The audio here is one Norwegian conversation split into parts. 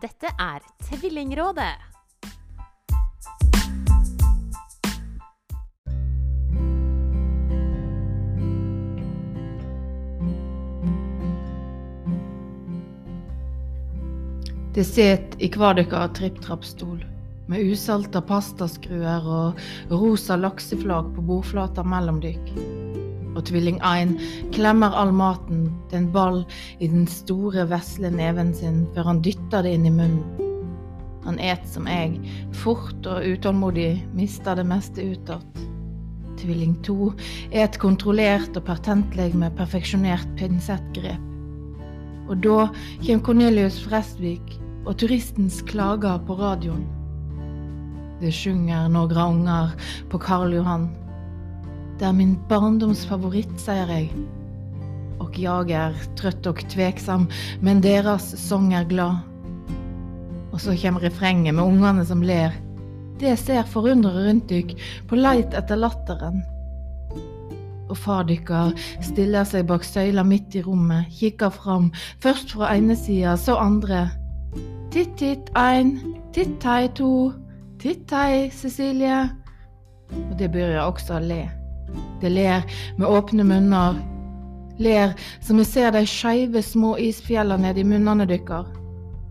Dette er Tvillingrådet. Det set i hver deres tripp-trapp-stol, med usalta pastaskruer og rosa lakseflak på bordflata mellom dykk. Og tvilling 1 klemmer all maten til en ball i den store, vesle neven sin før han dytter det inn i munnen. Han et som jeg, fort og utålmodig, mister det meste utad. Tvilling 2 et kontrollert og pertentlig med perfeksjonert pinsettgrep. Og da kommer Cornelius Frestvik og turistens klager på radioen. Det synger noen unger på Karl Johan. Det er min barndoms favoritt, sier jeg. Og jeg er trøtt og tveksam, men deres sang er glad. Og så kommer refrenget med ungene som ler. Det ser forundret rundt dykk, på leit etter latteren. Og far dykkar stiller seg bak søyla midt i rommet, kikker fram, først fra ene sida, så andre. Titt, titt, ein, titt, hei, to, titt, hei, Cecilie. Og det begynner også å le. Det ler med åpne munner. Ler som vi ser de skeive små isfjellene nedi munnene deres.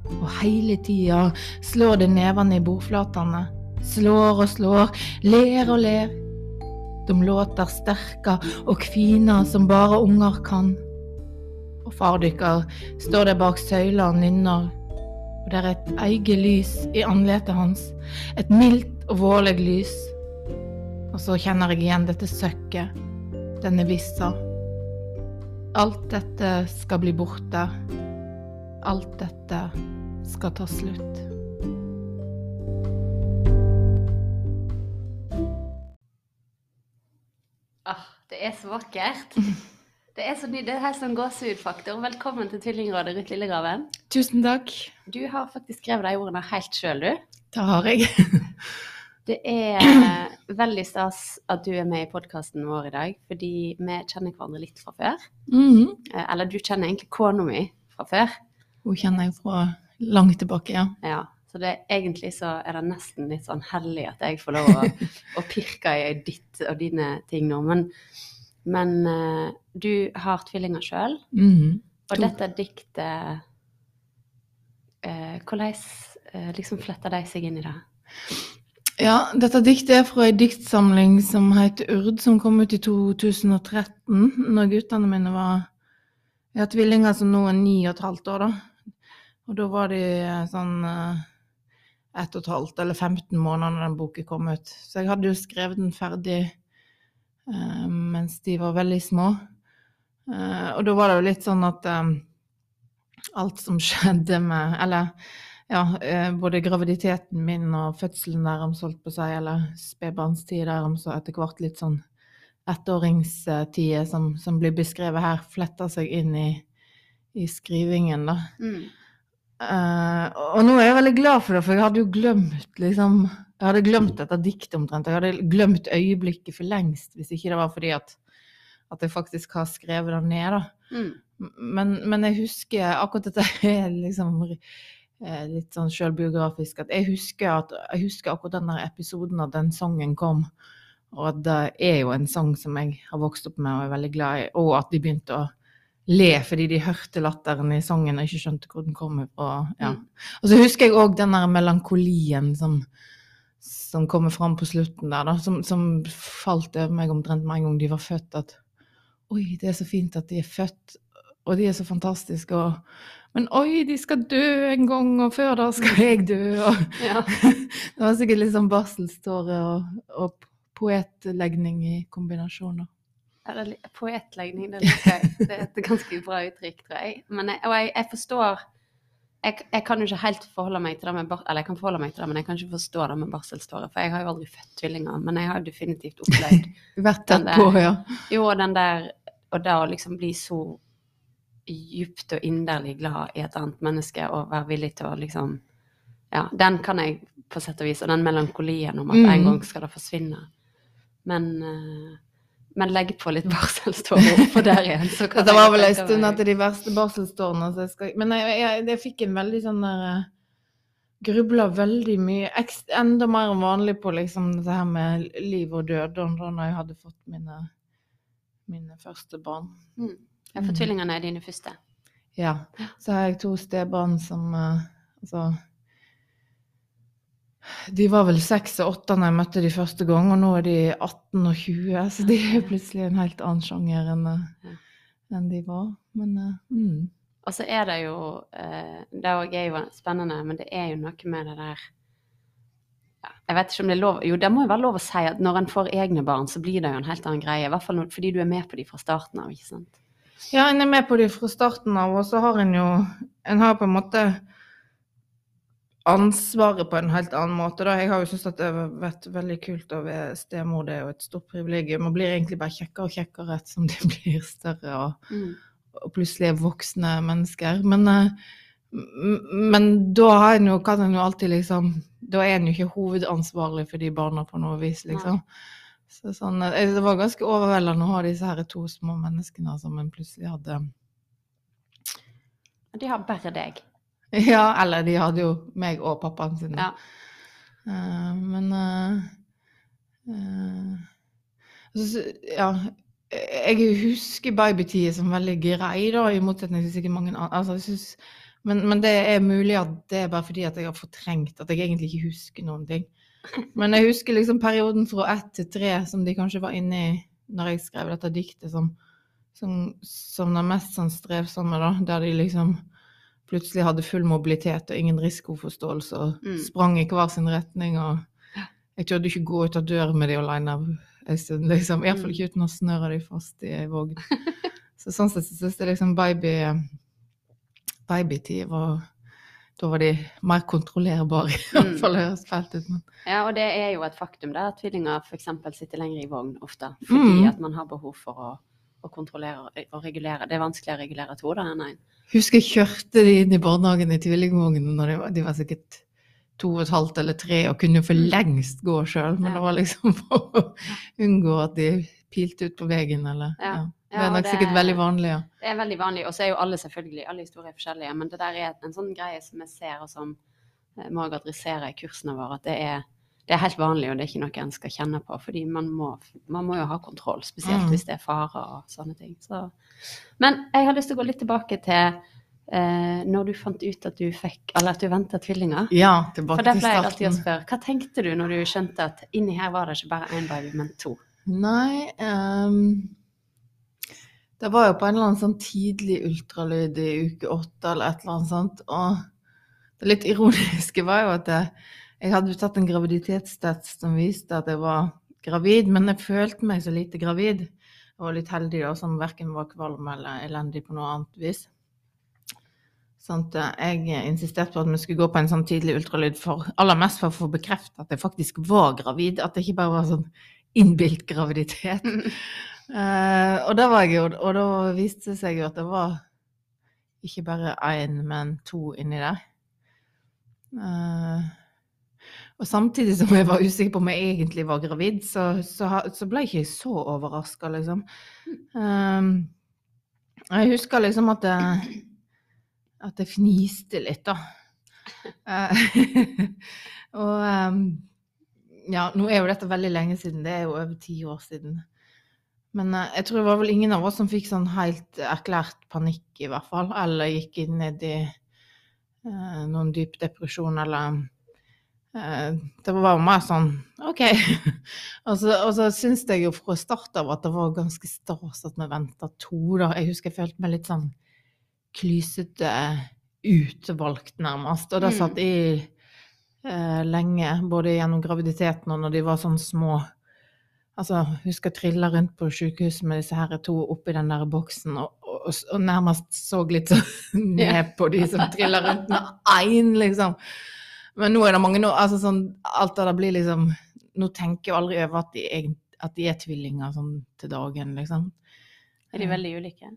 Og hele tida slår det nevene i bordflatene. Slår og slår, ler og ler. De låter sterke og kviner som bare unger kan. Og far dykkar står der bak søyla og nynner. Og det er et eget lys i andletet hans. Et mildt og vårlig lys. Og så kjenner jeg igjen dette søkket, denne vissa. Alt dette skal bli borte. Alt dette skal ta slutt. Ah, det er så vakkert. Det er så nydelig. Det er helt sånn gåsehudfaktor. Velkommen til Tvillingrådet, Ruth Lillegraven. Tusen takk. Du har faktisk skrevet de ordene helt sjøl, du. Det har jeg. Det er eh, veldig stas at du er med i podkasten vår i dag, fordi vi kjenner hverandre litt fra før. Mm -hmm. Eller du kjenner egentlig kona mi fra før. Hun kjenner jeg fra langt tilbake, ja. Ja, så det, egentlig så er det nesten litt sånn hellig at jeg får lov å, å pirke i ditt og dine ting nå. Men, men eh, du har tvillinger sjøl, Mhm. og dette diktet eh, Hvordan eh, liksom fletter de seg inn i det? Ja, dette diktet er fra ei diktsamling som heter Urd, som kom ut i 2013, når guttene mine var Jeg har tvillinger som nå er ni og et halvt år, da. Og da var de eh, sånn eh, ett og et halvt eller 15 måneder når den boken kom ut. Så jeg hadde jo skrevet den ferdig eh, mens de var veldig små. Eh, og da var det jo litt sånn at eh, alt som skjedde med Eller ja, eh, både graviditeten min og fødselen deres, holdt på å si, eller spedbarnstid deres, og etter hvert litt sånn ettåringstider som, som blir beskrevet her, fletter seg inn i, i skrivingen, da. Mm. Uh, og nå er jeg veldig glad for det, for jeg hadde jo glemt liksom Jeg hadde glemt dette diktet omtrent. Jeg hadde glemt øyeblikket for lengst, hvis ikke det var fordi at, at jeg faktisk har skrevet det ned, da. Mm. Men, men jeg husker akkurat dette liksom litt sånn sjølbiografisk. At jeg husker, at, jeg husker akkurat den episoden at den sangen kom. Og at det er jo en sang som jeg har vokst opp med og er veldig glad i. Og at de begynte å le fordi de hørte latteren i sangen og ikke skjønte hvor den kom fra. Ja. Mm. Og så husker jeg òg den der melankolien som, som kommer fram på slutten der, da. Som, som falt over meg omtrent med en gang de var født. At oi, det er så fint at de er født, og de er så fantastiske. Og, men oi, de skal dø en gang, og før da skal jeg dø. Og, Ja. det var sikkert litt sånn barselstårer og, og poetlegning i kombinasjon. da. Er det li- Poetlegning, det liker jeg. Det er et ganske bra uttrykk, tror jeg. Men jeg, og jeg, jeg forstår jeg, jeg kan jo ikke helt forholde meg til det med bar, Eller jeg kan forholde meg til det, men jeg kan ikke forstå det med barselstårer. For jeg har jo aldri født tvillinger, men jeg har definitivt opplevd Vært Den tett på, ja. Jo, den der Og det å liksom bli så djupt og inderlig glad i et annet menneske og være villig til å liksom Ja, den kan jeg på sett og vis. Og den melankolien om at en Mm. gang skal det forsvinne. Men uh, men legg på litt barselstårer oppå der igjen. Så det var vel en stund etter de verste barselstårene. Skal, men jeg, jeg, jeg fikk en veldig sånn der eh, grubla veldig mye, eks- enda mer enn vanlig på liksom det her med liv og død, da jeg hadde fått mine, mine første barn. Mm. Ja, for Mm. tvillingene er dine første. Ja. Så har jeg to stebarn som eh, Altså De var vel seks og åtte når jeg møtte de første gang, og nå er de 18 og 20, så de er plutselig en helt annen sjanger enn eh, enn de var. Men eh, mm. Og så er det jo Det òg er jo spennende, men det er jo noe med det der ja, Jeg vet ikke om det er lov Jo, det må jo være lov å si at når en får egne barn, så blir det jo en helt annen greie. I hvert fall fordi du er med på de fra starten av, ikke sant? Ja, en er med på det fra starten av, og så har en jo En har på en måte ansvaret på en helt annen måte. Da. Jeg har jo syntes at det har vært veldig kult å være stemor. Det er jo et stort privilegium. Og blir egentlig bare kjekkere og kjekkere ettersom de blir større og, Mm. og plutselig er voksne mennesker. Men, eh, men da har en jo, kan en jo alltid liksom Da er en jo ikke hovedansvarlig for de barna på noe vis, liksom. Så sånn, eh, det var ganske overveldende å ha disse her to små menneskene som en plutselig hadde De har bare deg. Ja, eller de hadde jo meg og pappaen sin. Ja. Uh, men uh, uh, så, ja, jeg husker babytida som veldig grei, da, i motsetning til sikkert mange andre. Altså, synes, men, men det er mulig at det er bare fordi at jeg har fortrengt, at jeg egentlig ikke husker noen ting. Men jeg husker liksom perioden fra ett til tre som de kanskje var inne i når jeg skrev dette diktet, som, som, som de mest sånn strevsomme, da. Der de liksom plutselig hadde full mobilitet og ingen risikoforståelse og Mm. sprang i hver sin retning. og Jeg turde ikke gå ut av døren med de aleine en stund, liksom. Iallfall ikke uten å snøre de fast i ei vogn. Så sånn sett så syns jeg liksom baby babytid var Da var de mer kontrollerbare, i hvert Mm. fall høres fælt ut. Men Ja, og det er jo et faktum der at tvillinger f.eks. sitter lenger i vogn ofte. Fordi Mm. at man har behov for å, å kontrollere og regulere. Det er vanskelig å regulere to da enn én. husker jeg kjørte de inn i barnehagen i tvillingvognen når de var, de var sikkert to og et halvt eller tre og kunne for lengst gå sjøl, men Ja. det var liksom for å unngå at de pilte ut på veien eller Ja. ja. Det er nok det- sikkert veldig vanlig, ja. Det er veldig vanlig, og så er jo alle selvfølgelig, alle historier er forskjellige, men det der er en sånn greie som jeg ser, og som eh, må adressere i kursene våre, at det er, det er helt vanlig, og det er ikke noe en skal kjenne på, fordi man må, man må jo ha kontroll, spesielt Mm. hvis det er farer og sånne ting. Så. Men jeg har lyst til å gå litt tilbake til eh, når du fant ut at du fikk, eller at du ventet tvillinger. Ja, For tilbake det til pleier jeg alltid å starten. spørre. Hva tenkte du når du skjønte at inni her var det ikke bare én baby, men to? Nei ehm, Det var jo på en eller annen sånn tidlig ultralyd i uke åtte eller et eller annet sånt. Og det litt ironiske var jo at jeg, jeg hadde tatt en graviditetstest som viste at jeg var gravid, men jeg følte meg så lite gravid. Jeg var litt heldig da, som verken var kvalm eller elendig på noe annet vis. Sånn jeg insisterte på at vi skulle gå på en sånn tidlig ultralyd for aller mest for å få bekreftet at jeg faktisk var gravid. At det ikke bare var sånn innbilt graviditet. Uh, og jo, og da viste det seg jo at det var ikke bare én, men to inni der. Uh, og samtidig som jeg var usikker på om jeg egentlig var gravid, så, så, så ble jeg ikke så overraska, liksom. Uh, jeg husker liksom at jeg, at jeg fniste litt, da. Og eh, ja, nå er jo dette veldig lenge siden, det er jo over ti år siden. Men eh, jeg tror det var vel ingen av oss som fikk sånn helt erklært panikk, i hvert fall. Eller gikk inn ned i eh, noen dyp depresjon, eller eh, Det var mer sånn OK. og så, og så syns jeg jo fra start av at det var ganske stas at vi venta to, da. Jeg husker jeg følte meg litt sånn klysete utvalgt, nærmest. Og det Mm. satt i eh, lenge, både gjennom graviditeten og når de var sånn små. Altså, husker jeg trilla rundt på sykehuset med disse her to oppi den der boksen, og, og, og nærmest så litt sånn ned på de som triller rundt med én, liksom. Men nå er det mange nå, altså sånn, alt det der blir liksom Nå tenker jeg aldri over at de, at de er tvillinger sånn til dagen, liksom. Er de veldig ulike?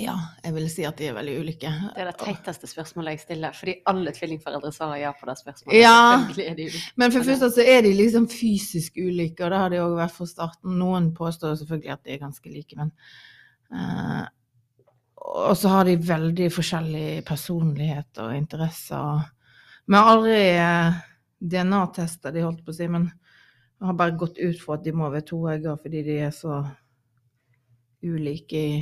Ja, jeg vil si at de er veldig ulike. Det er det teiteste spørsmålet jeg stiller, fordi alle tvillingforeldre svarer ja på det spørsmålet. Ja. De. Men for det første så er de liksom fysisk ulike, og det har de òg vært fra starten. Noen påstår selvfølgelig at de er ganske like, men uh, Og så har de veldig forskjellig personlighet og interesser. Vi har aldri uh, DNA-testa de, holdt på å si, men jeg har bare gått ut for at de må være toegger fordi de er så ulike i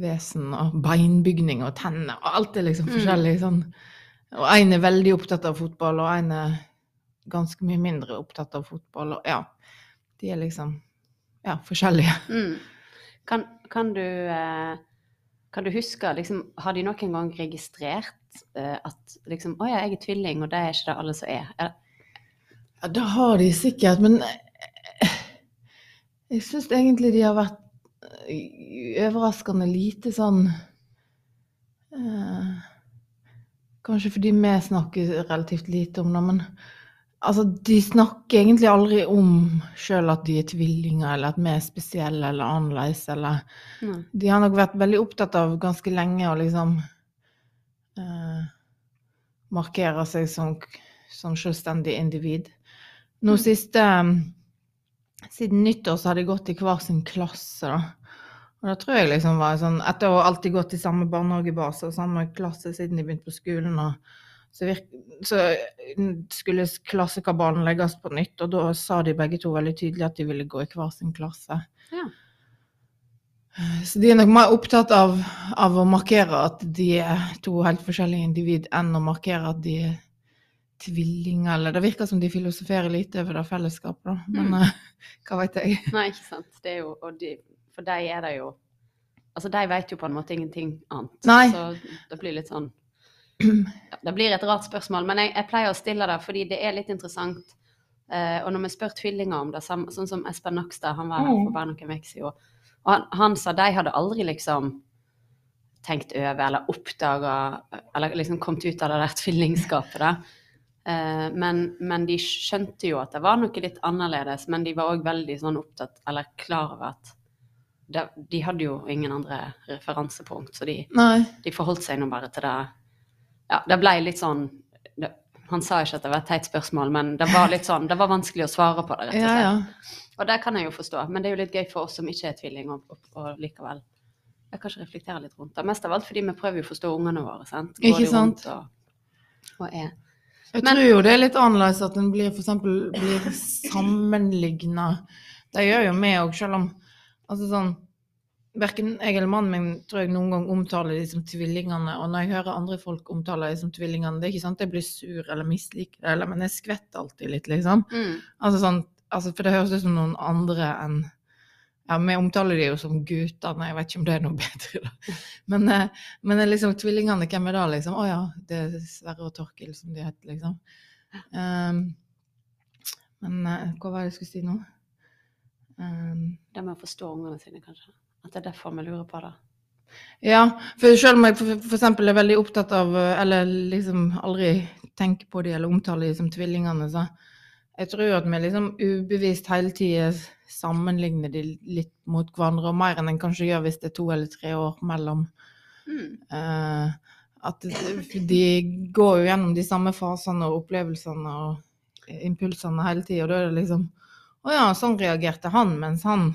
vesen og beinbygning og tenner og alt er liksom Mm. forskjellig sånn. Og en er veldig opptatt av fotball, og en er ganske mye mindre opptatt av fotball, og ja, de er liksom ja, forskjellige. Mm. Kan, kan du eh, kan du huske, liksom, har de noen gang registrert eh, at liksom, å ja, jeg er tvilling, og det er ikke det alle som er? Er- Ja, det har de sikkert, men jeg syns egentlig de har vært overraskende lite sånn eh, Kanskje fordi vi snakker relativt lite om det, men altså, de snakker egentlig aldri om sjøl at de er tvillinger, eller at vi er spesielle eller annerledes, eller. De har nok vært veldig opptatt av ganske lenge å liksom eh, markere seg som, som selvstendig individ. Nå Mm. siste eh, Siden nyttår så har de gått i hver sin klasse, da. Og da tror jeg liksom var sånn Etter å ha alltid gått i samme barnehagebase og samme klasse siden de begynte på skolen, så, virk, så skulle klassekabalen legges på nytt, og da sa de begge to veldig tydelig at de ville gå i hver sin klasse. Ja. Så de er nok mer opptatt av, av å markere at de er to helt forskjellige individ, enn å markere at de er tvillinger, eller det virker som de filosoferer lite over det fellesskapet, da. Men Mm. eh, hva vet jeg. Nei, ikke sant. Det er jo, og de, for de er det jo Altså, de vet jo på en måte ingenting annet. Nei. Så det blir litt sånn ja, Det blir et rart spørsmål, men jeg, jeg pleier å stille det fordi det er litt interessant. Eh, og når vi spør tvillinger om det, samme, sånn som Espen Nakstad, han var her Mm. for bare noen uker siden, og han, han sa de hadde aldri liksom tenkt over eller oppdaga Eller liksom kommet ut av det der tvillingskapet, da. Eh, men, men de skjønte jo at det var noe litt annerledes, men de var òg veldig sånn opptatt, eller klar over at det, de hadde jo ingen andre referansepunkt, så de, de forholdt seg nå bare til det. Ja, det ble litt sånn det, Han sa ikke at det var et teit spørsmål, men det var litt sånn, det var vanskelig å svare på det, rett og slett. ja. Og det kan jeg jo forstå, men det er jo litt gøy for oss som ikke er tvilling, og, og, og likevel jeg kanskje reflektere litt rundt det. Mest av alt fordi vi prøver å forstå ungene våre. sant? Går Ikke sant? Og, og Jeg Men- tror jo det er litt annerledes at en blir eksempel blir sammenligna. Det gjør jo vi òg, selv om altså sånn Verken jeg eller mannen min tror jeg noen gang omtaler de som tvillingene. Og når jeg hører andre folk omtale de som tvillingene, det er ikke sånn at jeg blir sur eller misliker det, men jeg skvetter alltid litt, liksom. mm, Altså sånn, altså For det høres ut som noen andre enn ja, Vi omtaler de jo som guttene, jeg vet ikke om det er noe bedre, da. Men, eh, men eh, liksom tvillingene, hvem er det, liksom? Å ja, det er Sverre og Torkil som de heter, liksom. Um, men eh, hva var det jeg skulle si nå? Um, Det med å forstå ungene sine, kanskje. At det er derfor vi lurer på det. Ja, for selv om jeg eksempel er veldig opptatt av, eller liksom aldri tenker på de eller omtaler de som tvillingene, så jeg tror at vi liksom ubevisst hele tida sammenligner de litt mot hverandre, og mer enn en kanskje gjør hvis det er to eller tre år mellom. Mm. Uh, at de går jo gjennom de samme fasene og opplevelsene og impulsene hele tida, og da er det liksom Å ja, sånn reagerte han, mens han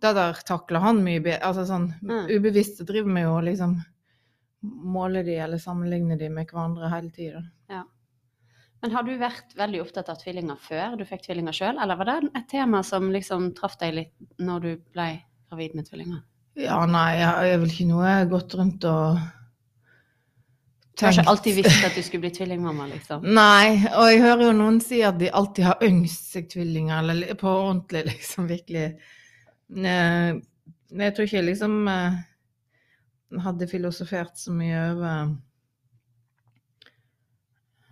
Det der takler han mye bedre. Altså sånn Mm. ubevisst driver vi jo og liksom måler de eller sammenligner de med hverandre hele tida. Men har du vært veldig opptatt av tvillinger før du fikk tvillinger sjøl, eller var det et tema som liksom traff deg litt når du ble gravid med tvillinger? Ja, nei, jeg er vel ikke noe jeg har gått rundt og Du har ikke alltid visst at du skulle bli tvillingmamma, liksom? Nei, og jeg hører jo noen si at de alltid har ønsket seg tvillinger, eller på ordentlig, liksom, virkelig. Eh, Men jeg tror ikke jeg liksom eh, hadde filosofert så mye over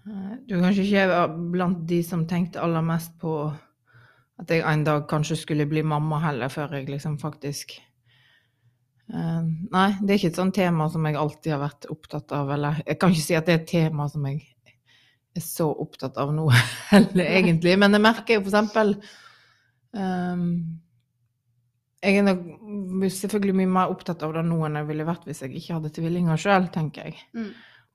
eh, Du er kanskje ikke blant de som tenkte aller mest på at jeg en dag kanskje skulle bli mamma heller, før jeg liksom faktisk Eh, Nei, det er ikke et sånt tema som jeg alltid har vært opptatt av, eller jeg kan ikke si at det er et tema som jeg er så opptatt av nå heller, egentlig. Men jeg merker jo for eksempel ehm, Jeg er nok selvfølgelig mye mer opptatt av det nå enn jeg ville vært hvis jeg ikke hadde tvillinger sjøl, tenker jeg. Mm.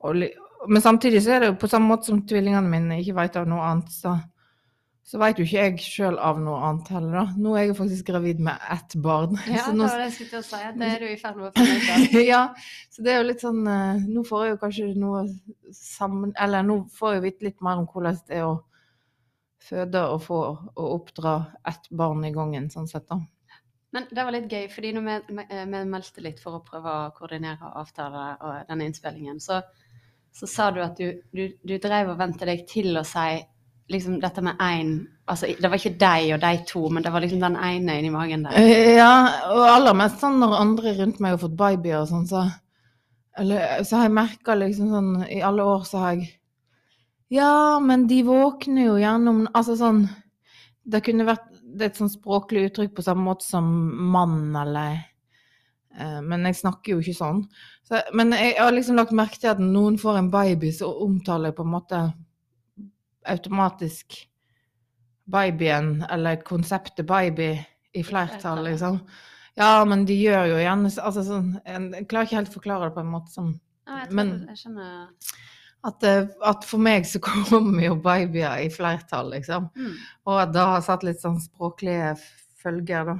Og, men samtidig så er det jo på samme måte som tvillingene mine ikke vet av noe annet, så, så veit jo ikke jeg sjøl av noe annet heller, da. Nå er jeg faktisk gravid med ett barn. Ja, så det var det jeg skulle til å si. Det er du i ferd med å finne ut av. ja, så det er jo litt sånn eh, Nå får jeg jo kanskje noe sammen Eller nå får jeg vite litt mer om hvordan det er å føde og få og oppdra ett barn i gangen, sånn sett, da. Men det var litt gøy, fordi når vi, vi, vi meldte litt for å prøve å koordinere avtale og denne innspillingen, så, så sa du at du, du, du drev og vente deg til å si liksom dette med én Altså det var ikke deg og de to, men det var liksom den ene inni magen der. Eh, Ja, og aller mest sånn når andre rundt meg har fått babyer og sånn, så eller, så har jeg merka liksom sånn I alle år så har jeg Ja, men de våkner jo gjerne om Altså sånn Det kunne vært det er et sånn språklig uttrykk på samme måte som mann, eller eh, Men jeg snakker jo ikke sånn. Så, men jeg har liksom lagt merke til at når noen får en baby, så omtaler jeg på en måte automatisk babyen, eller konseptet baby, i flertall, liksom. Ja, men de gjør jo gjerne altså, sånn, Jeg klarer ikke helt å forklare det på en måte som Ja, jeg, men- jeg skjønner at, eh, at for meg så kommer jo babyer i flertall, liksom. mm. Og at det har satt litt sånn språklige følger, da.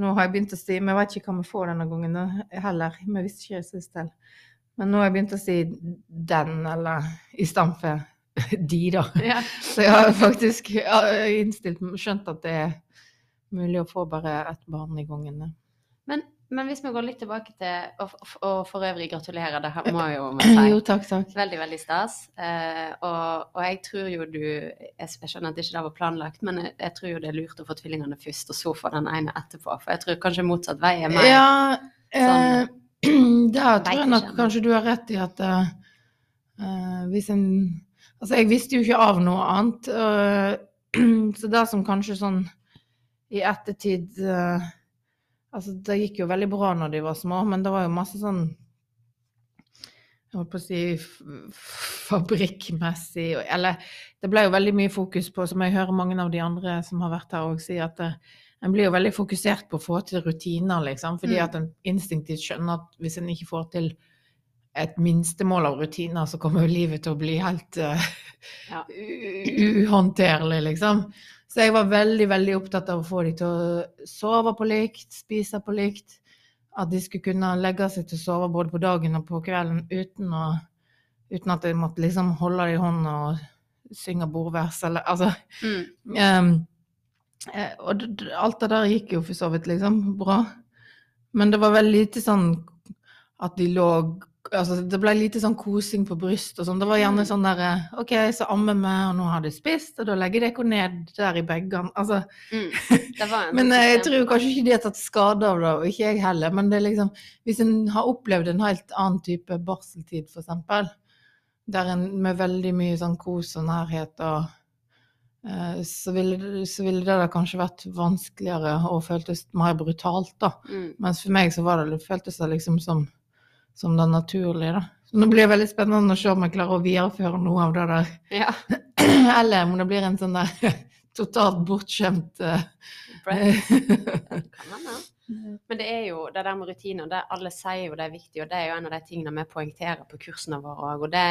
Nå har jeg begynt å si Men jeg vet ikke hva vi får denne gangen heller. Vi visste ikke sist til. Men nå har jeg begynt å si den, eller i stedet for de, da. ja. Så jeg har faktisk innstilt skjønt at det er mulig å få bare ett barn i gangen. men, men hvis vi går litt tilbake til Og, og for øvrig gratulerer, det her må jo vi si. Jo, takk, takk. Veldig, veldig stas. Eh, og, og jeg tror jo du jeg, jeg skjønner at ikke det var planlagt, men jeg, jeg tror jo det er lurt å få tvillingene først, og så få den ene etterpå. For jeg tror kanskje motsatt vei er mer Ja, sånn- eh, der tror jeg nok kanskje du har rett i at eh, hvis en Altså, jeg visste jo ikke av noe annet, eh, så det som kanskje sånn i ettertid eh, Altså, det gikk jo veldig bra når de var små, men det var jo masse sånn jeg holdt på å si fabrikkmessig Eller det ble jo veldig mye fokus på, som jeg hører mange av de andre som har vært her òg si, at det, en blir jo veldig fokusert på å få til rutiner, liksom. Fordi Mm. at en instinktivt skjønner at hvis en ikke får til et minstemål av rutiner, så kommer jo livet til å bli helt eh, Ja. uhåndterlig, liksom. Så jeg var veldig, veldig opptatt av å få de til å sove på likt, spise på likt. At de skulle kunne legge seg til å sove både på dagen og på kvelden uten, å, uten at jeg måtte liksom holde dem i hånda og synge bordvers eller altså mm. Eh, og alt det der gikk jo for så vidt liksom bra. Men det var veldig lite sånn at de lå Altså det ble lite sånn kosing på bryst og sånn. Det var gjerne Mm. sånn der OK, så ammer vi, og nå har de spist, og da legger dere ned der i bagene. Altså, Mm. Men eh, jeg tror kanskje ikke de har tatt skade av det, og ikke jeg heller. Men det er liksom Hvis en har opplevd en helt annen type barseltid, eksempel, der en med veldig mye sånn kos og nærhet og eh, så ville, så ville det da kanskje vært vanskeligere og føltes mer brutalt, da. mm. Mens for meg så var det, føltes det liksom som, som det naturlige, da. Så nå blir det veldig spennende å se om jeg klarer å videreføre noe av det der. Ja. Eller om det blir en sånn der totalt bortskjemt uh. Men det er jo det der med rutiner, det alle sier jo det er viktig, og det er jo en av de tingene vi poengterer på kursene våre òg. Og det,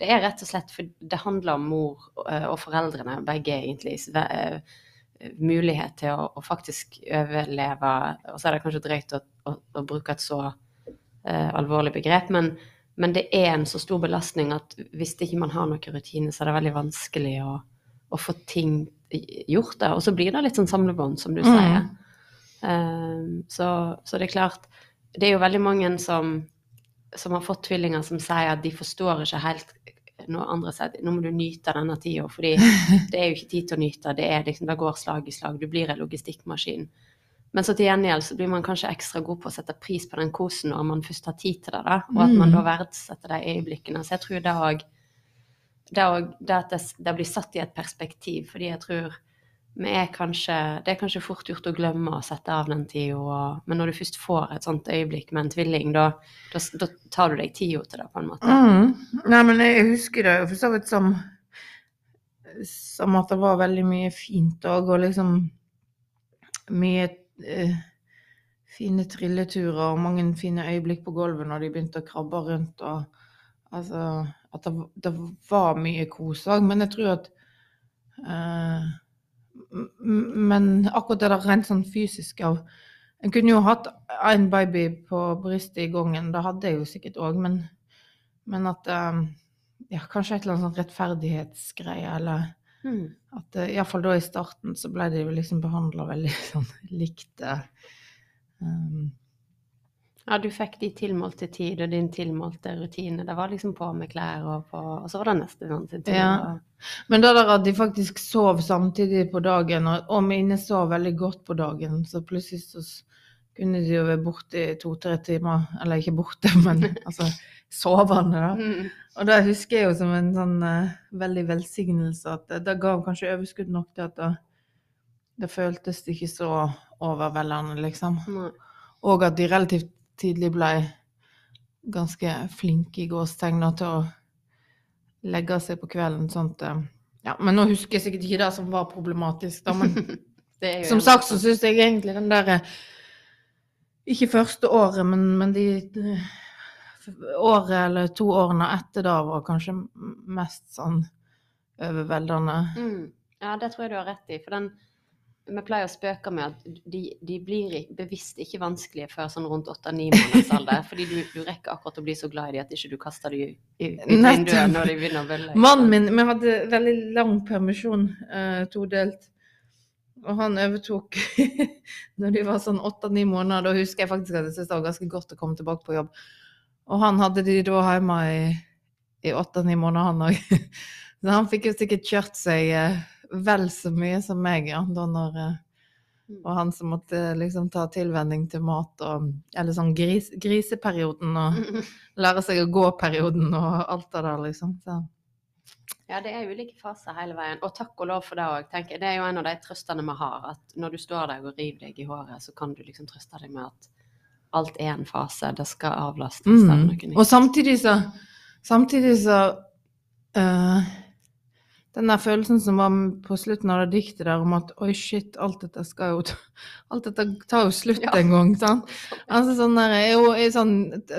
det er rett og slett for det handler om mor eh, og foreldrene, begge egentlig. eh, Mulighet til å, å faktisk overleve. Og så er det kanskje drøyt å, å, å bruke et så eh, alvorlig begrep, men, men det er en så stor belastning at hvis ikke man har noen rutiner, så er det veldig vanskelig å, å få ting gjort. det. Og så blir det litt sånn samlebånd, som du Mm. sier. Um, så, så det er klart Det er jo veldig mange som, som har fått tvillinger som sier at de forstår ikke helt når andre sier nå må du nyte denne tida, fordi det er jo ikke tid til å nyte. Det, liksom, det går slag i slag. Du blir en logistikkmaskin. Men så til gjengjeld så blir man kanskje ekstra god på å sette pris på den kosen når man først har tid til det, da, og at man Mm. da verdsetter de øyeblikkene. Så jeg tror det òg det, det at det, det blir satt i et perspektiv, fordi jeg tror vi er kanskje, det er kanskje fort gjort å glemme å sette av den tida, men når du først får et sånt øyeblikk med en tvilling, da, da, da tar du deg tida til det, på en måte. Mm. Nei, men jeg husker det jo for så vidt som Som at det var veldig mye fint òg, og liksom mye eh, fine trilleturer og mange fine øyeblikk på gulvet når de begynte å krabbe rundt. og altså At det, det var mye kos òg. Men jeg tror at Eh, men akkurat det der rent sånn fysisk av En kunne jo hatt en baby på brystet i gangen, det hadde jeg jo sikkert òg, men, men at eh, Ja, kanskje et eller annet sånn rettferdighetsgreie, eller Mm. at uh, iallfall da i starten så ble de liksom behandla veldig sånn likt. eh, um, Ja, du fikk de tilmålte tid og din tilmålte rutine. Det var liksom på med klær og på Og så var det neste gang sin tur. Ja. Men det der at de faktisk sov samtidig på dagen, og, og mine sov veldig godt på dagen, så plutselig så kunne de jo være borte i to-tre timer. Eller ikke borte, men altså sovende, da. Mm. Og det husker jeg jo som en sånn uh, veldig velsignelse at det, det ga kanskje overskudd nok til at det, det føltes ikke så overveldende, liksom. Mm. Og at de relativt tidlig ble ganske flinke i gåstegna til å legge seg på kvelden. sånt at, eh, ja, men nå husker jeg sikkert ikke det som var problematisk, da. Men som sagt så syns jeg egentlig den der eh, Ikke første året, men, men de eh, året eller to årene etter da var kanskje mest sånn overveldende. Mm. Ja, det tror jeg du har rett i. For den Vi pleier å spøke med at de, de blir bevisst ikke vanskelige før sånn rundt åtte-ni måneders alder. Fordi du, du rekker akkurat å bli så glad i dem at ikke du kaster dem ut vinduet når de begynner å bølle. Mannen min Vi hadde veldig lang permisjon, eh, todelt. Og han overtok når de var sånn åtte-ni måneder. Da husker jeg faktisk at jeg syntes det var ganske godt å komme tilbake på jobb. Og han hadde de da hjemme i, i åtte-ni måneder, han òg. Så han fikk jo sikkert kjørt seg eh, vel så mye som meg, ja. Da når eh, Mm. Og han som måtte liksom ta tilvenning til mat og Eller sånn gris, griseperioden og lære seg å gå-perioden og alt det der, liksom. Så. Ja, det er ulike faser hele veien. Og takk og lov for det òg, tenker jeg. Det er jo en av de trøstene vi har. At når du står der og river deg i håret, så kan du liksom trøste deg med at alt er en fase. Det skal avlastes. Mm. Og samtidig så Samtidig så uh, Den der følelsen som var på slutten av det diktet der om at oi, shit, alt dette skal jo Alt dette tar jo slutt Ja. en gang, sant? Altså sånn der er jo- sånn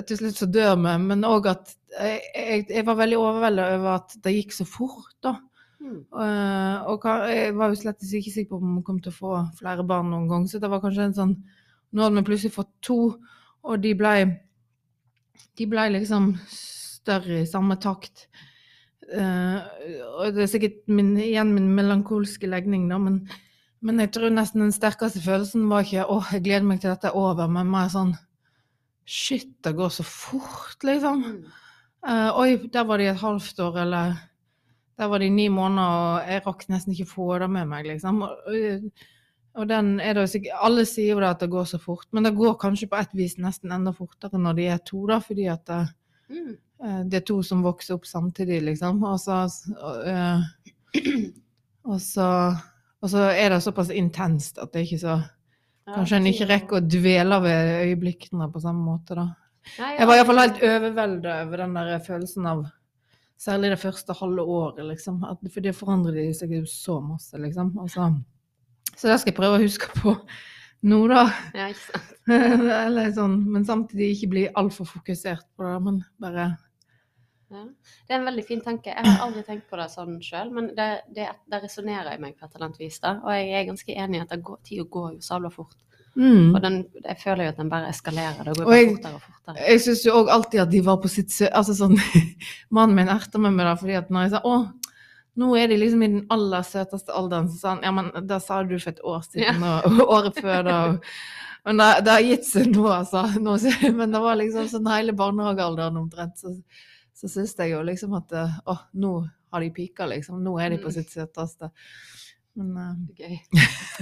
Til slutt så dør vi, men òg at jeg, jeg, var veldig overveldet over at det gikk så fort, da. Mm. Uh, og jeg var jo slett ikke sikker på om vi kom til å få flere barn noen gang, så det var kanskje en sånn Nå hadde vi plutselig fått to, og de ble De ble liksom større i samme takt. Uh, og det er sikkert min, igjen min melankolske legning, da, men, men jeg tror nesten den sterkeste følelsen var ikke 'Å, jeg gleder meg til dette er over', men mer sånn Shit, det går så fort, liksom. Eh, oi, der var de et halvt år, eller der var de ni måneder, og jeg rakk nesten ikke få det med meg, liksom. Og, og- den er det sikkert Alle sier jo at det går så fort, men det går kanskje på et vis nesten enda fortere når de er to, da, fordi at det, Mm. eh, det er to som vokser opp samtidig, liksom. Og så, og, eh, og så, og så er det såpass intenst at det ikke så Kanskje en ikke rekker å dvele ved øyeblikkene på samme måte, da. Nei, ja, Jeg var iallfall helt overvelda over den der følelsen av Særlig det første halve året, liksom. At, for det forandrer de seg jo så masse, liksom. Og så, så det skal jeg prøve å huske på nå, da. Ja, ikke sant. Eller sånn, men samtidig ikke bli altfor fokusert på det, men bare Ja. Det er en veldig fin tanke. Jeg har aldri tenkt på det sånn sjøl, men det, det, det resonnerer i meg på et eller annet vis. da. Og jeg er ganske enig i at det går, tida går jo sabla fort. mm. Og den, jeg føler jo at den bare eskalerer. Det går Og jeg- fortere og fortere. Jeg syns jo òg alltid at de var på sitt sø... Altså sånn Mannen min erter meg med det, fordi at når jeg sa å, nå er de liksom i den aller søteste alderen, så sa han ja, men da sa du for et år siden, ja. og året før da. Men det, det har gitt seg nå, altså. Nå, men det var liksom sånn hele barnehagealderen omtrent. Så, så syns jeg jo liksom at eh, å, nå har de pika, liksom. Nå er de på Mm. sitt søteste. Men uh... Gøy.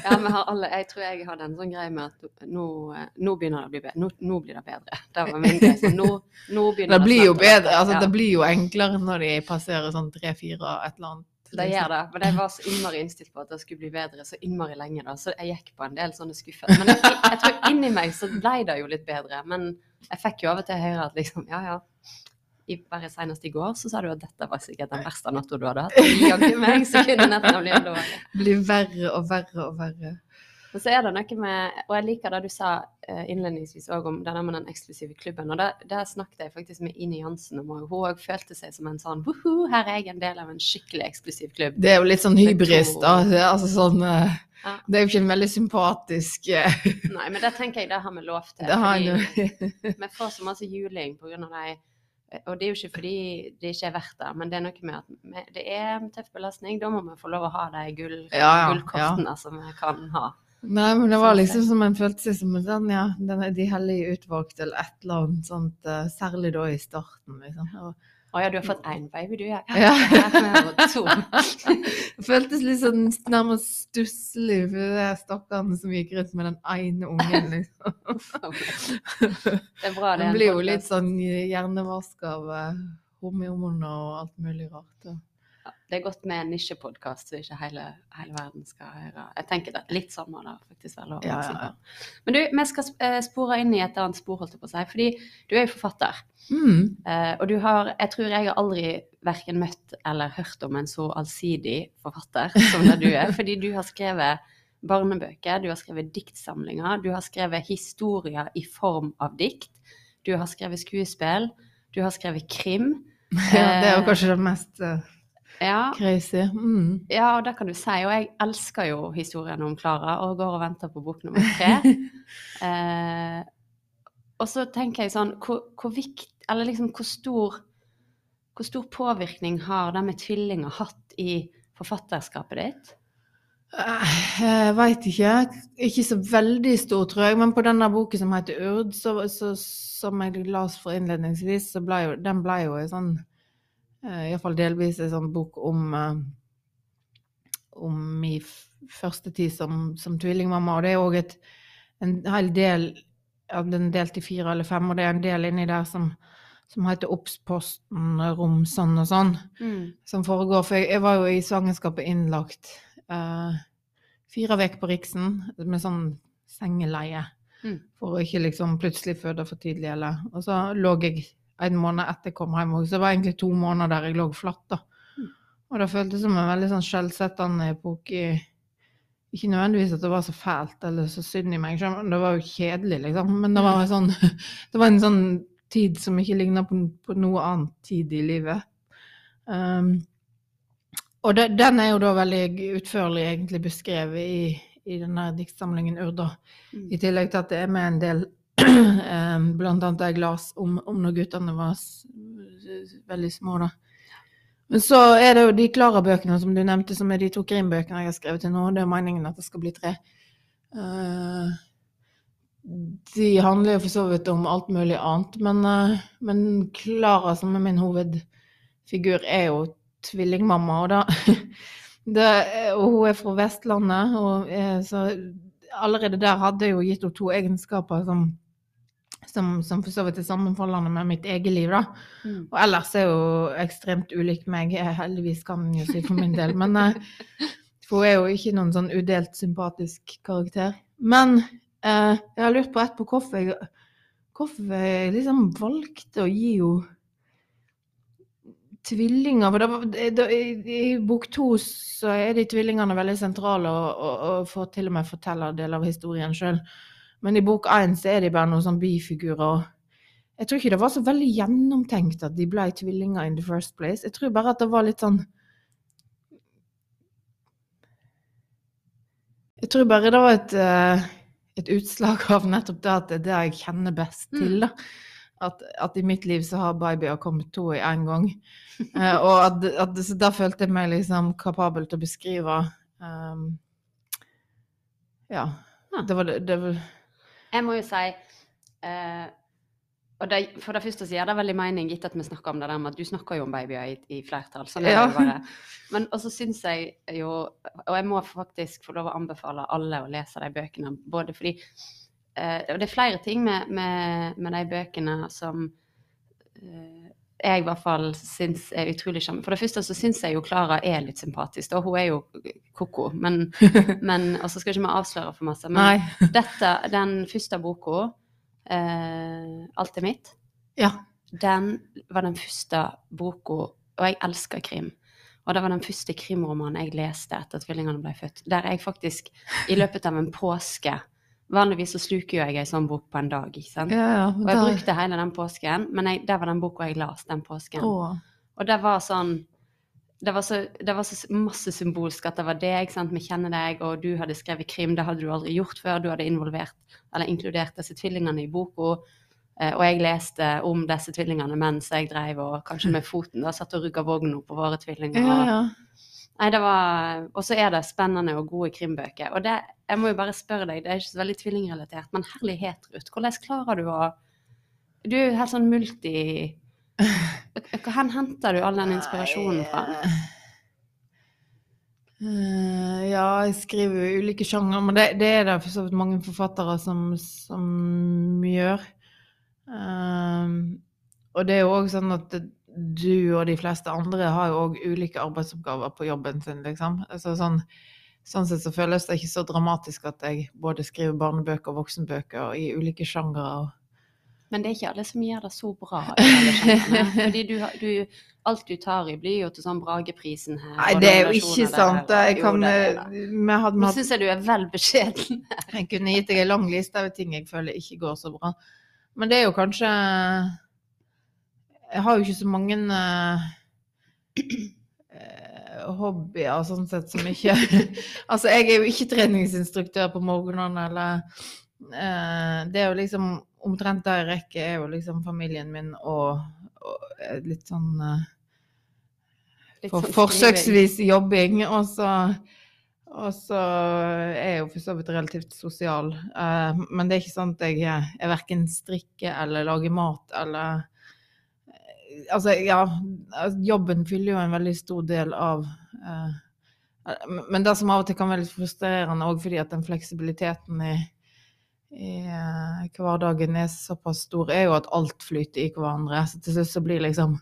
Ja, vi har alle, jeg tror jeg hadde en sånn greie med at nå, eh, nå begynner det å bli bedre. Nå, nå blir det bedre. Det var min greie. Nå, nå begynner det blir jo å bli bedre. Altså, Ja. det blir jo enklere når de passerer sånn tre-fire et eller annet. Det gjør det, men jeg var så innmari innstilt på at det skulle bli bedre så innmari lenge, da. Så jeg gikk på en del sånne skuffelser. Men jeg, jeg tror inni meg så ble det jo litt bedre. Men jeg fikk jo av og til høre at liksom, ja ja. I, bare senest i går så sa du at dette var sikkert den verste natta du hadde hatt. Jaggu meg så kunne nettene bli verre. blir verre og verre og verre. Og så er det noe med Og jeg liker det du sa eh, innledningsvis òg om det der med den eksklusive klubben. Og det, snakket jeg faktisk med Ine Jansen om òg. Hun òg følte seg som en sånn Woho, her er jeg en del av en skikkelig eksklusiv klubb. Det er jo litt sånn hybris, da. Altså sånn eh, Ja. Det er jo ikke en veldig sympatisk eh, Nei, men det tenker jeg det har vi lov til. Det har jeg vi får så masse juling av de og det er jo ikke fordi det ikke er verdt det, men det er noe med at det er tøff belastning. Da må vi få lov å ha de gull, Ja, ja, gullkortene som vi kan ha. Nei, men det var liksom som en følte seg som en sånn, ja, den er de hellige utvalgte eller et eller annet sånt, eh, særlig da i starten, liksom. Og, Å ja, du har fått én baby, du, ja. Ja. Det føltes litt sånn nærmest stusslig for de stakkarene som gikk rundt med den ene ungen, liksom. Det er bra, det. Man blir jo litt sånn hjernevask av uh, hormoner og alt mulig rart. Ja, Det er godt med en nisjepodkast, så ikke hele, hele verden skal høre. Jeg tenker at litt sånn må det faktisk være lov Ja, ja, ja. Men du, vi skal eh, spore inn i et annet spor, holdt jeg på å si. Fordi du er jo forfatter. Mm. Uh, og du har, jeg tror jeg har aldri verken møtt eller hørt om en så allsidig forfatter som det du er. Fordi du har skrevet barnebøker, du har skrevet diktsamlinger, du har skrevet historier i form av dikt, du har skrevet skuespill, du har skrevet krim. Ja, det er jo kanskje det mest eh, Ja, crazy. Mm. ja, og det kan du si. Og jeg elsker jo historien om Klara og går og venter på bok nummer tre. Eh, og så tenker jeg sånn hvor, hvor vikt, eller liksom hvor stor hvor stor påvirkning har det med tvillinger hatt i forfatterskapet ditt? Eh, Jeg veit ikke. Ikke så veldig stor, tror jeg. Men på denne boken som heter Urd, så, så, som jeg las for innledningsvis, så ble jo den ble jo en sånn Iallfall delvis en sånn bok om eh, om min første tid som, som tvillingmamma. Og det er òg en hel del av den er delt i fire eller fem, og det er en del inni der som, som heter Obs-posten, rom sånn og sånn som foregår. For jeg, jeg var jo i svangerskapet innlagt eh, fire uker på Riksen med sånn sengeleie. Mm. For å ikke liksom plutselig føde for tidlig. Eller. Og så lå jeg en måned etter jeg kom hjem. òg. Så det var egentlig to måneder der jeg lå flatt. da. Mm. Og det føltes som en veldig sånn skjellsettende epoke. Ikke nødvendigvis at det var så fælt eller så synd i meg, men det var jo kjedelig, liksom. Men det var, sånn, det var en sånn tid som ikke ligna på, på noe annet tid i livet. Um, og det, den er jo da veldig utførlig egentlig beskrevet i, i denne diktsamlingen Urda. Mm. I tillegg til at det er med en del Blant annet jeg las om, om når guttene var veldig små, da. Men så er det jo de Klara-bøkene som du nevnte, som er de to krimbøkene jeg har skrevet til nå. Det er meningen at det skal bli tre. Uh, de handler jo for så vidt om alt mulig annet, men, eh, Klara, som er min hovedfigur, er jo tvillingmamma, og da det, Og hun er fra Vestlandet, og er, så allerede der hadde jeg jo gitt henne to egenskaper som, som, som for så vidt er sammenfallende med mitt eget liv, da. Mm. Og ellers er hun ekstremt ulik meg, heldigvis kan jeg jo si for min del. Men eh, for hun er jo ikke noen sånn udelt sympatisk karakter. Men eh, jeg har lurt på etterpå hvorfor jeg, hvorfor jeg liksom valgte å gi henne tvillinger. For da, det, i, I bok to så er de tvillingene veldig sentrale og, og, og får til og med fortelle del av historien sjøl. Men i bok én så er de bare noen sånn bifigurer. Jeg tror ikke det var så veldig gjennomtenkt at de ble tvillinger in the first place. Jeg tror bare at det var litt sånn Jeg tror bare det var et, eh, et utslag av nettopp det at det er det jeg kjenner best til. da. At, at i mitt liv så har babyer kommet to i én gang. Eh, og at, at, så da følte jeg meg liksom kapabel til å beskrive um, Ja. Ja. Det var det, det var, Jeg må jo si eh, og det, For det første så gir det veldig mening, gitt at vi snakker om det der med at du snakker jo om babyer i, i flertall. Sånn er Ja. det bare. Men også syns jeg jo Og jeg må faktisk få lov å anbefale alle å lese de bøkene, både fordi eh, Og det er flere ting med, med, med de bøkene som eh, jeg i hvert fall syns er utrolig sjarmerende. For det første så syns jeg jo Klara er litt sympatisk, og hun er jo ko-ko. Men, men Og så skal ikke vi avsløre for masse. Men Nei. dette, den første boka, eh, 'Alt er mitt', Ja. den var den første boka Og jeg elsker krim. Og det var den første krimromanen jeg leste etter at tvillingene ble født. Der jeg faktisk, i løpet av en påske Vanligvis så sluker jo jeg ei sånn bok på en dag, ikke sant. Ja, ja. Og jeg brukte hele den påsken, men jeg, det var den boka jeg las den påsken. Åh. Og det var sånn det var, så, det var så masse symbolsk at det var deg, sant? vi kjenner deg, og du hadde skrevet krim, det hadde du aldri gjort før, du hadde inkludert disse tvillingene i boka, eh, og jeg leste om disse tvillingene mens jeg drev og kanskje med foten da, satt og rugga vogna på våre tvillinger. Ja, ja. Nei, det var Og så er det spennende og gode krimbøker. Og det, jeg må jo bare spørre deg, det er ikke så veldig tvillingrelatert, men herlighet, Ruth, hvordan klarer du å Du er jo helt sånn multi... Hvor henter du all den inspirasjonen fra? Eh, ja, jeg skriver jo ulike sjanger, men det, det er det for så vidt mange forfattere som, som gjør. Um, og det er jo òg sånn at det, du og de fleste andre har jo òg ulike arbeidsoppgaver på jobben sin, liksom. Altså, sånn, sånn sett så føles det ikke så dramatisk at jeg både skriver barnebøker og voksenbøker i ulike sjangere. Men det er ikke alle som gjør det så bra. Fordi du, du, alt du tar i, blir jo til sånn Brageprisen her. Nei, det er jo ikke sant. Der, jo, kan er eh, Nå vi syns jeg du er vel beskjeden. Jeg kunne gitt deg en lang liste av ting jeg føler ikke går så bra. Men det er jo kanskje Jeg har jo ikke så mange eh, hobbyer sånn sett som ikke Altså, jeg er jo ikke treningsinstruktør på morgenene, eller uh, Det er jo liksom omtrent der jeg rekker, er jo liksom familien min og, og litt sånn Litt for, sånn forsøksvis jobbing, og så, og så er jeg jo for så vidt relativt sosial. Uh, men det er ikke sånn at jeg, jeg verken strikker eller lager mat eller Altså, ja, altså, jobben fyller jo en veldig stor del av eh, Men det som av og til kan være litt frustrerende òg, fordi at den fleksibiliteten i, i eh, hverdagen er såpass stor, er jo at alt flyter i hverandre. Så til slutt så blir liksom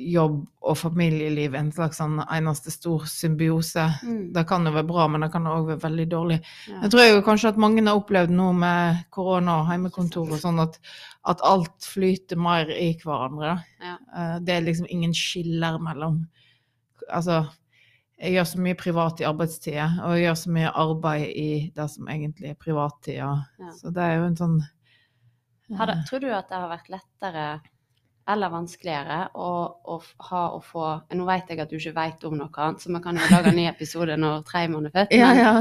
jobb og familieliv en slags sånn eneste stor symbiose. Mm, Det kan jo være bra, men det kan òg være veldig dårlig. ja. Jeg tror jo kanskje at mange har opplevd noe med korona og heimekontor og sånn at, at alt flyter mer i hverandre. Ja. Eh, Det er liksom ingen skiller mellom Altså, jeg gjør så mye privat i arbeidstida, og jeg gjør så mye arbeid i det som egentlig er privattida. Ja. Så det er jo en sånn det, tror du at det har vært lettere eller vanskeligere å, å ha å få Nå vet jeg at du ikke vet om noe annet, så vi kan jo lage en ny episode når Treimann er født. Men, ja.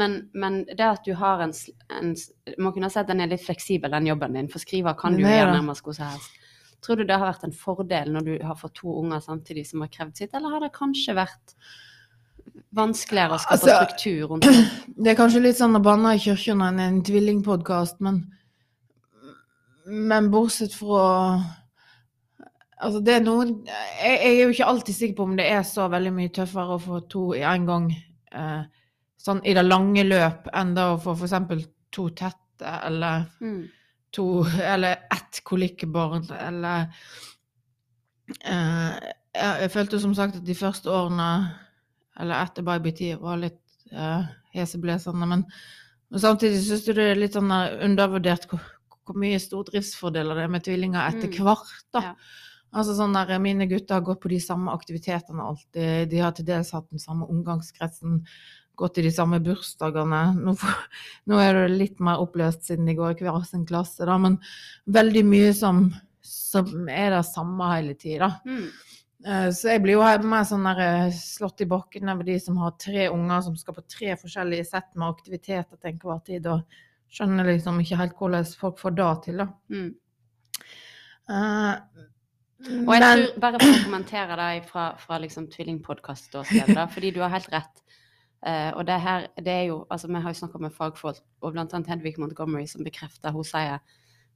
men, men det at du har en, en Man kunne si at den er litt fleksibel, den jobben din, for skriver kan du er gjøre nærmest hvor som helst. Tror du det har vært en fordel når du har fått to unger samtidig som har krevd sitt, eller har det kanskje vært vanskeligere å skape Altså, struktur rundt det? Det er kanskje litt sånn å banne i kirken enn en tvillingpodkast, men, men bortsett fra Altså, det er noen jeg, jeg er jo ikke alltid sikker på om det er så veldig mye tøffere å få to i en gang, eh, sånn i det lange løp, enn da å få eksempel to tette, eller Mm. to Eller ett kolikkbarn, eller eh, jeg, jeg følte som sagt at de første årene, eller etter babytid, var litt eh, heseblesende. Men, men samtidig syns du det er litt sånn undervurdert hvor, hvor mye stordriftsfordeler det er med tvillinger etter Mm. hvert. da. Ja. Altså sånn der, Mine gutter har gått på de samme aktivitetene alltid. De har til dels hatt den samme omgangskretsen. Gått i de samme bursdagene. Nå, for, nå er det litt mer oppløst siden de går i hver sin klasse, da, men veldig mye som, som er det samme hele tida. Mm. Eh, Så jeg blir jo mer sånn der, eh, slått i bakken over de som har tre unger som skal på tre forskjellige sett med aktiviteter til enhver tid, og skjønner liksom ikke helt hvordan folk får det til, da. Mm. Eh, Og jeg tror, bare for å kommentere deg fra, fra liksom tvillingpodkast-ståstedet, fordi du har helt rett. Uh, og det her, det er jo, altså Vi har jo snakka med fagfolk, og blant annet Hedvig Montgomery, som bekrefter Hun sier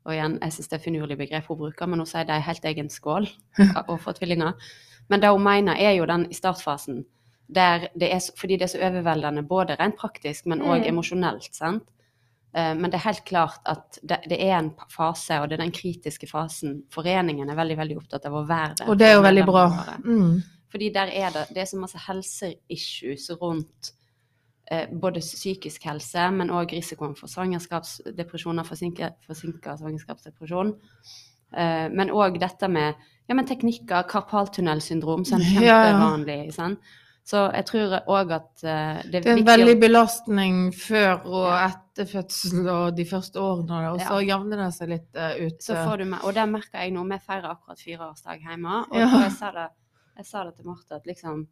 og igjen, jeg syns det er finurlig begrep hun bruker, men hun sier det er helt egen skål å få tvillinger. Men det hun mener, er jo den i startfasen, der det er, fordi det er så overveldende, både rent praktisk, men òg Mm. emosjonelt. sant? Eh, Men det er helt klart at det, er en fase, og det er den kritiske fasen. Foreningen er veldig veldig opptatt av å være der. Og det er jo veldig bra. Mm. Fordi der er det, det er så masse helseissues rundt eh, både psykisk helse, men òg risikoen for svangerskapsdepresjoner, forsinka, forsinka svangerskapsdepresjon. Eh, men òg dette med ja, men teknikker, karpaltunnelsyndrom, som er Ja, ja. Så jeg tror òg at eh, det Det er en veldig belastning før og Ja. etter fødsel og de første årene, og så jevner det seg litt eh, ut. Så får du med, og det merker jeg nå. Vi feirer akkurat fireårsdag hjemme. Og Ja. jeg, sa det, jeg sa det til Marte at liksom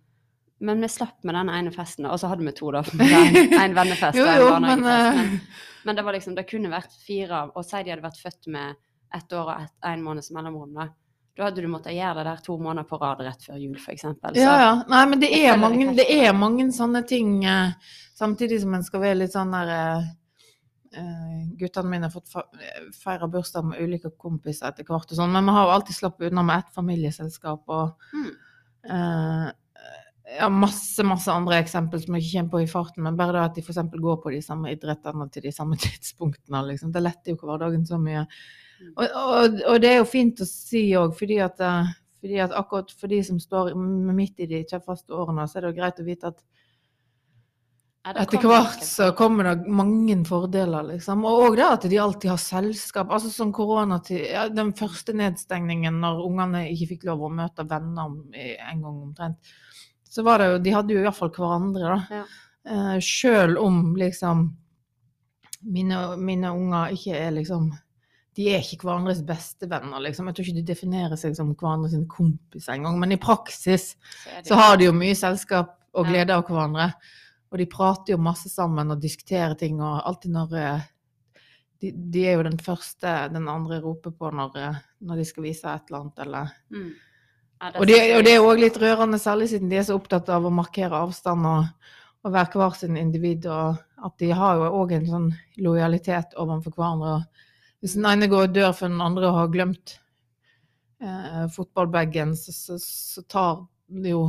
Men vi slapp med den ene festen, og så hadde vi to, da. En vennefest Jo, og en barnehagefest. men, Men, eh, men det var liksom, det kunne vært fire, og si de hadde vært født med ett år og ett, en måneds mellomrom, da. Da hadde du måttet gjøre det der to måneder på rad rett før jul, eksempel. Ja, ja. Nei, men det er, mange, det er mange sånne ting, eh, samtidig som en skal være litt sånn der eh, eh, Guttene mine har fått feira bursdag med ulike kompiser etter hvert og sånn, men vi har jo alltid sluppet unna med ett familieselskap og Mm. eh, ja, masse, masse andre eksempler som jeg ikke kommer på i farten, men bare det at de f.eks. går på de samme idrettene til de samme tidspunktene, liksom. Det letter jo hverdagen så mye. Og, og, og det er jo fint å si òg, fordi eh, fordi at akkurat for de som står midt i de tøffeste årene, så er det jo greit å vite at etter hvert så kommer det mange fordeler, liksom. Og òg det at de alltid har selskap. Altså sånn koronatid ja, Den første nedstengningen når ungene ikke fikk lov å møte venner en gang omtrent, så var det jo De hadde jo iallfall hverandre, da. Ja. Eh, Sjøl om liksom mine, mine unger ikke er liksom de er ikke hverandres beste venner, liksom. Jeg tror ikke de definerer seg som hverandres kompiser engang. Men i praksis Så så har de jo mye selskap og glede av hverandre. Og de prater jo masse sammen og diskuterer ting, og alltid når eh, de, de er jo den første den andre roper på når, eh, når de skal vise et eller annet, eller Mm. Ja, Og, de, og det er òg litt rørende, særlig siden de er så opptatt av å markere avstand og, og være hver sin individ, og at de har jo òg en sånn lojalitet overfor hverandre. Og hvis den ene går og dør for den andre har glemt eh, fotballbagen, så, så, så tar de jo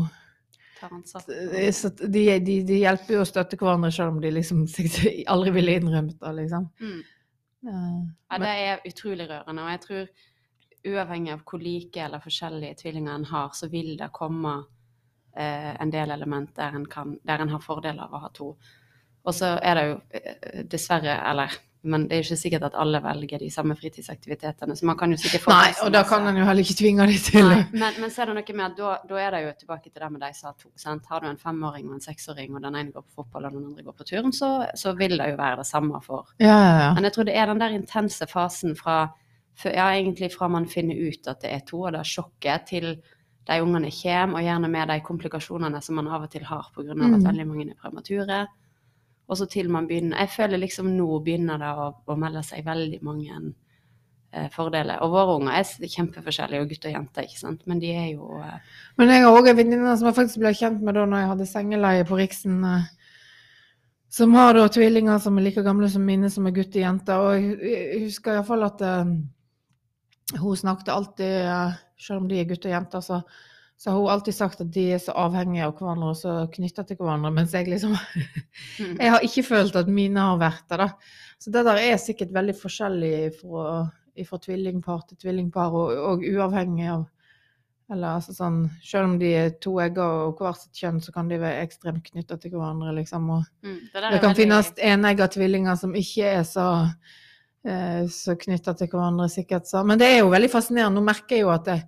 så de, de, de hjelper jo å støtte hverandre selv om de liksom aldri ville innrømt det, liksom. Mm. Eh, Ja, det er utrolig rørende. Og jeg tror uavhengig av hvor like eller forskjellige tvillinger en har, så vil det komme eh, en del element der en, kan, der en har fordeler av å ha to. Og så er det jo eh, dessverre, eller men det er ikke sikkert at alle velger de samme fritidsaktivitetene, så man kan jo sikkert få Nei, og da kan en jo heller ikke tvinge de til det. men, men så er det noe med at da, da er det jo tilbake til det med de som har to. Sant? Har du en femåring og en seksåring, og den ene går på fotball og den andre går på turn, så, så vil det jo være det samme for Ja, ja, ja. Men jeg tror det er den der intense fasen fra ja, egentlig fra man finner ut at det er to, og det er sjokket, til de ungene kommer, og gjerne med de komplikasjonene som man av og til har pga. Mm. at veldig mange er premature. Og så til man begynner Jeg føler liksom nå begynner det å, å melde seg veldig mange eh, fordeler. Og våre unger er kjempeforskjellige, og gutter og jenter, ikke sant. Men de er jo eh, Men jeg har òg en venninne som jeg faktisk ble kjent med da når jeg hadde sengeleie på Riksen. eh, Som har da tvillinger som er like gamle som mine, som er gutt og jente. Og jeg husker iallfall at uh, hun snakket alltid, uh, selv om de er gutt og jenter, så, så har hun alltid sagt at de er så avhengige av hverandre og så knytta til hverandre. Mens jeg liksom mm, Jeg har ikke følt at mine har vært det, da. Så det der er sikkert veldig forskjellig fra, fra tvillingpar til tvillingpar, og, og uavhengig av eller altså sånn, Selv om de er to egger og hvert sitt kjønn, så kan de være ekstremt knytta til hverandre. liksom, og mm, det, Det kan veldig- finnes enegga tvillinger som ikke er så, eh, så knytta til hverandre, sikkert. Så. Men det er jo veldig fascinerende. Nå merker jeg jo at det,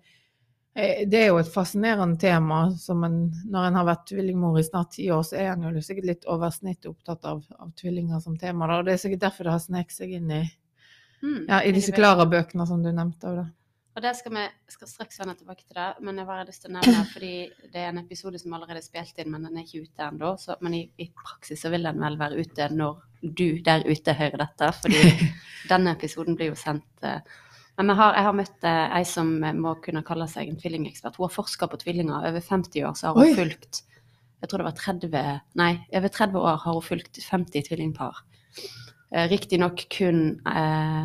det er jo et fascinerende tema. Som en, når en har vært tvillingmor i snart ti år, så er en jo sikkert litt over snittet opptatt av, av tvillinger som tema. Da. Og det er sikkert derfor det har sneket seg inn i, Mm, ja, i disse. Klara-bøkene som du nevnte. Da. Og det skal vi skal straks vende tilbake til det, men jeg har lyst til å nevne fordi det er en episode som allerede er spilt inn, men den er ikke ute ennå. så- Men i, i praksis så vil den vel være ute når du der ute hører dette, fordi denne episoden blir jo sendt eh, Men har, jeg har møtt eh, ei som eh, må kunne kalle seg en tvillingekspert. Hun har forska på tvillinger. Over 50 år så har hun Oi. fulgt Jeg tror det var 30 Nei, over 30 år har hun fulgt 50 tvillingpar. Eh, Riktignok kun eh,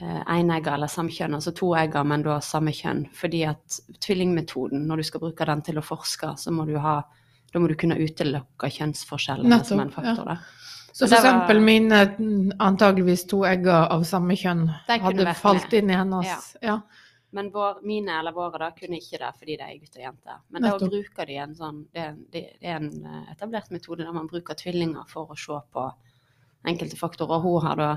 eh, eller samkjønn, altså to egger, men da samme kjønn. Fordi at tvillingmetoden, når du skal bruke den til å forske, så må du ha da må du kunne utelukke kjønnsforskjellene som en faktor. da. Så det for var- eksempel mine mm, antageligvis to egger av samme kjønn hadde falt inn i hennes ja. Men vår, mine eller våre da kunne ikke det fordi de er gutt og jente. Men da bruker de en sånn det, er det er en eh, etablert metode der man bruker tvillinger for å se på enkelte faktorer. Hun har da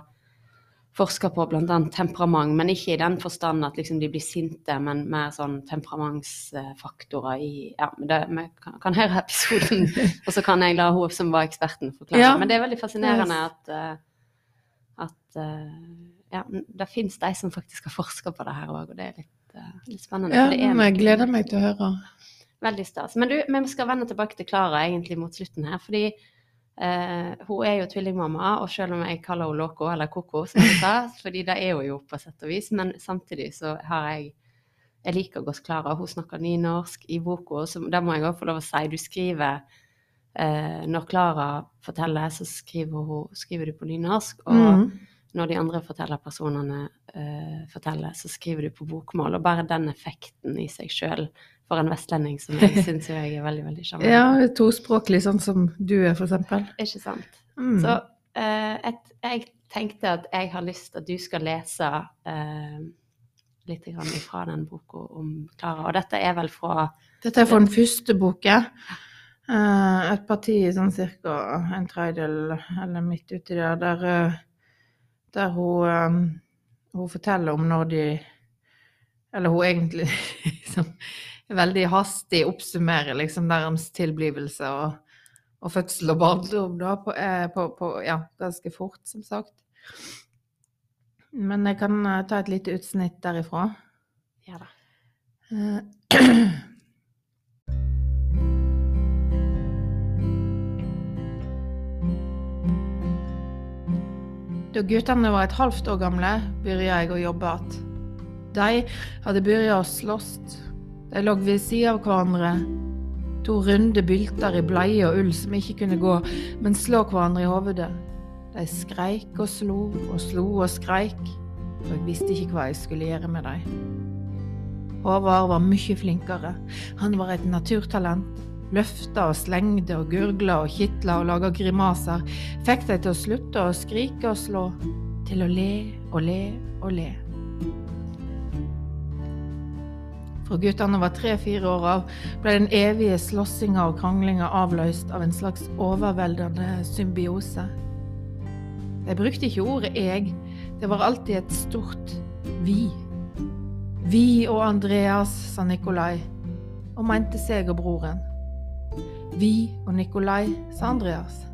forsker på bl.a. temperament, men ikke i den forstand at liksom de blir sinte, men mer sånn temperamentsfaktorer i Ja, det, vi kan, kan høre episoden, og så kan jeg la hun som var eksperten, forklare. Ja. Men det er veldig fascinerende at, eh, at eh, ja, det fins de som faktisk har forska på det her òg, og det er litt, eh, litt spennende. Ja, men jeg gleder meg til å høre. Veldig stas. Men du, vi skal vende tilbake til Klara egentlig mot slutten her. Fordi eh, hun er jo tvillingmamma, og selv om jeg kaller henne Loco, eller Koko, som jeg sa, fordi det er hun jo på sett og vis, men samtidig så har jeg Jeg liker godt Klara. Hun snakker nynorsk i boka, så det må jeg òg få lov å si. Du skriver eh, Når Klara forteller, så skriver, hun, skriver du på nynorsk. og Mm. når de andre fortellerpersonene eh, forteller, så skriver du på bokmål. Og bare den effekten i seg sjøl for en vestlending som jeg syns jeg er veldig, veldig sjarmerende. Ja, tospråklig, sånn som du er, for eksempel. Ikke sant? Mm. Så eh, et, jeg tenkte at jeg har lyst til at du skal lese eh, litt grann ifra den boka om Klara. Og dette er vel fra Dette er fra den første boka. Eh, et parti sånn cirka en tredjedel, eller midt uti der, der, eh, der hun, eh, hun forteller om når de Eller hun egentlig liksom veldig hastig oppsummerer liksom deres tilblivelse og, og fødsel og barndom da, på, eh, på, på, ja, ganske fort, som sagt. Men jeg kan eh, ta et lite utsnitt derifra. Ja da. Eh, Da guttene var et halvt år gamle, begynte jeg å jobbe igjen. De hadde begynt å slåss. De lå ved siden av hverandre. To runde bylter i bleie og ull som ikke kunne gå, men slå hverandre i hovedet. De skreik og slo og slo og skreik, og jeg visste ikke hva jeg skulle gjøre med dem. Håvard var mye flinkere. Han var et naturtalent. Løfta og slengde og gurgla og kitla og laga grimaser. Fikk dem til å slutte å skrike og slå. Til å le og le og le. Fra guttene var tre-fire år av, ble den evige slåssinga og kranglinga avløst av en slags overveldende symbiose. De brukte ikke ordet 'jeg', det var alltid et stort 'vi'. Vi og Andreas, sa Nikolai, og mente seg og broren. Vi og Nikolai, sa Andreas.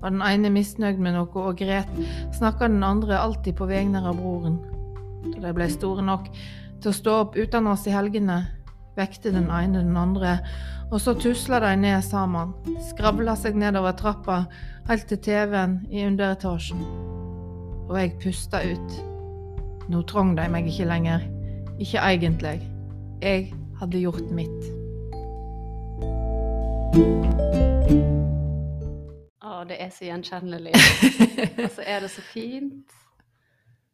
Var den ene misnøyd med noe og gret, snakka den andre alltid på vegne av broren. Da de ble store nok til å stå opp uten oss i helgene, vekte den ene den andre, og så tusla de ned sammen, skravla seg nedover trappa helt til TV-en i underetasjen. Og jeg pusta ut. Nå trong de meg ikke lenger. Ikke egentlig. Jeg hadde gjort mitt. Å, det er så gjenkjennelig. Og så er det så fint.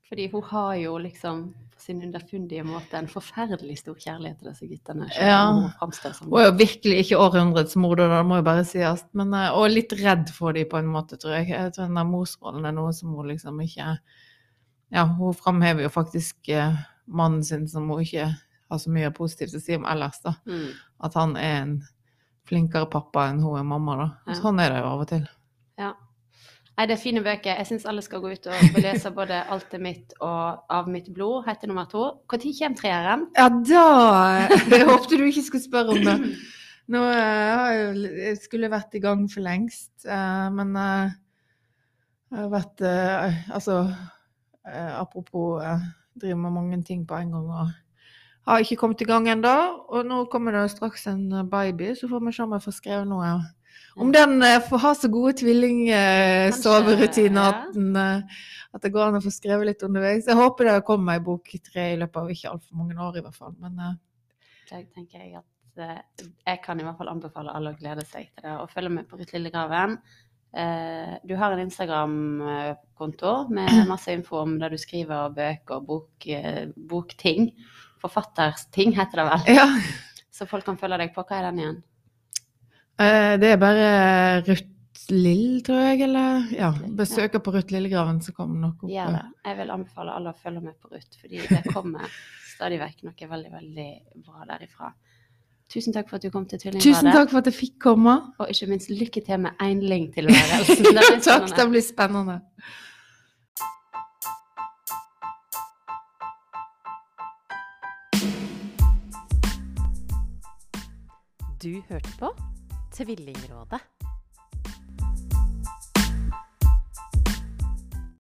Fordi hun har jo liksom på sin underfundige måte en forferdelig stor kjærlighet til disse guttene. Ja. Hun er jo virkelig ikke århundrets mor, det må jo bare sies. Men, eh, og litt redd for dem på en måte, tror jeg. Jeg tror den der morsrollen er noe som hun liksom ikke Ja, hun framhever jo faktisk eh, mannen sin som hun ikke har så mye positivt å si om ellers, da. mm. At han er en flinkere pappa enn hun er mamma, da. Sånn er det jo av og til. Nei, det er fine bøker. Jeg syns alle skal gå ut og lese både 'Alt er mitt' og 'Av mitt blod', heter nummer to. Når kommer treeren? Ja, da Jeg håpte du ikke skulle spørre om det. Nå eh, jeg skulle vært i gang for lengst, eh, men eh, jeg har vært Altså, apropos driver med mange ting på en gang og har ikke kommet i gang ennå. Og nå kommer det straks en baby, så får vi se om jeg får skrevet noe. Om den eh, får ha så gode tvillingsoverutiner at, eh, at det går an å få skrevet litt underveis. Jeg håper det kommer ei bok tre i løpet av ikke altfor mange år, i hvert fall. Men eh, Så tenker jeg at jeg kan i hvert fall anbefale alle å glede seg til det og følge med på Ruth Lillegraven. Du har en Instagram-konto med masse info om det du skriver bøker, bok, eh, bokting. Forfatterting heter det vel. ja. Så folk kan følge deg på. Hva er den igjen? Eh, det er bare Ruth Lill, tror jeg, eller ja, besøker på Ruth Lillegraven, så kommer noe opp. Gjør det. Jeg vil anbefale alle å følge med på Ruth, fordi det kommer stadig vekk noe veldig, veldig bra derifra. Tusen takk for at du kom til Tvillingradet. Tusen takk for at jeg fikk komme. Og ikke minst lykke til med einlingtilværelsen. takk, det blir spennende. Du hørte på Tvillingrådet.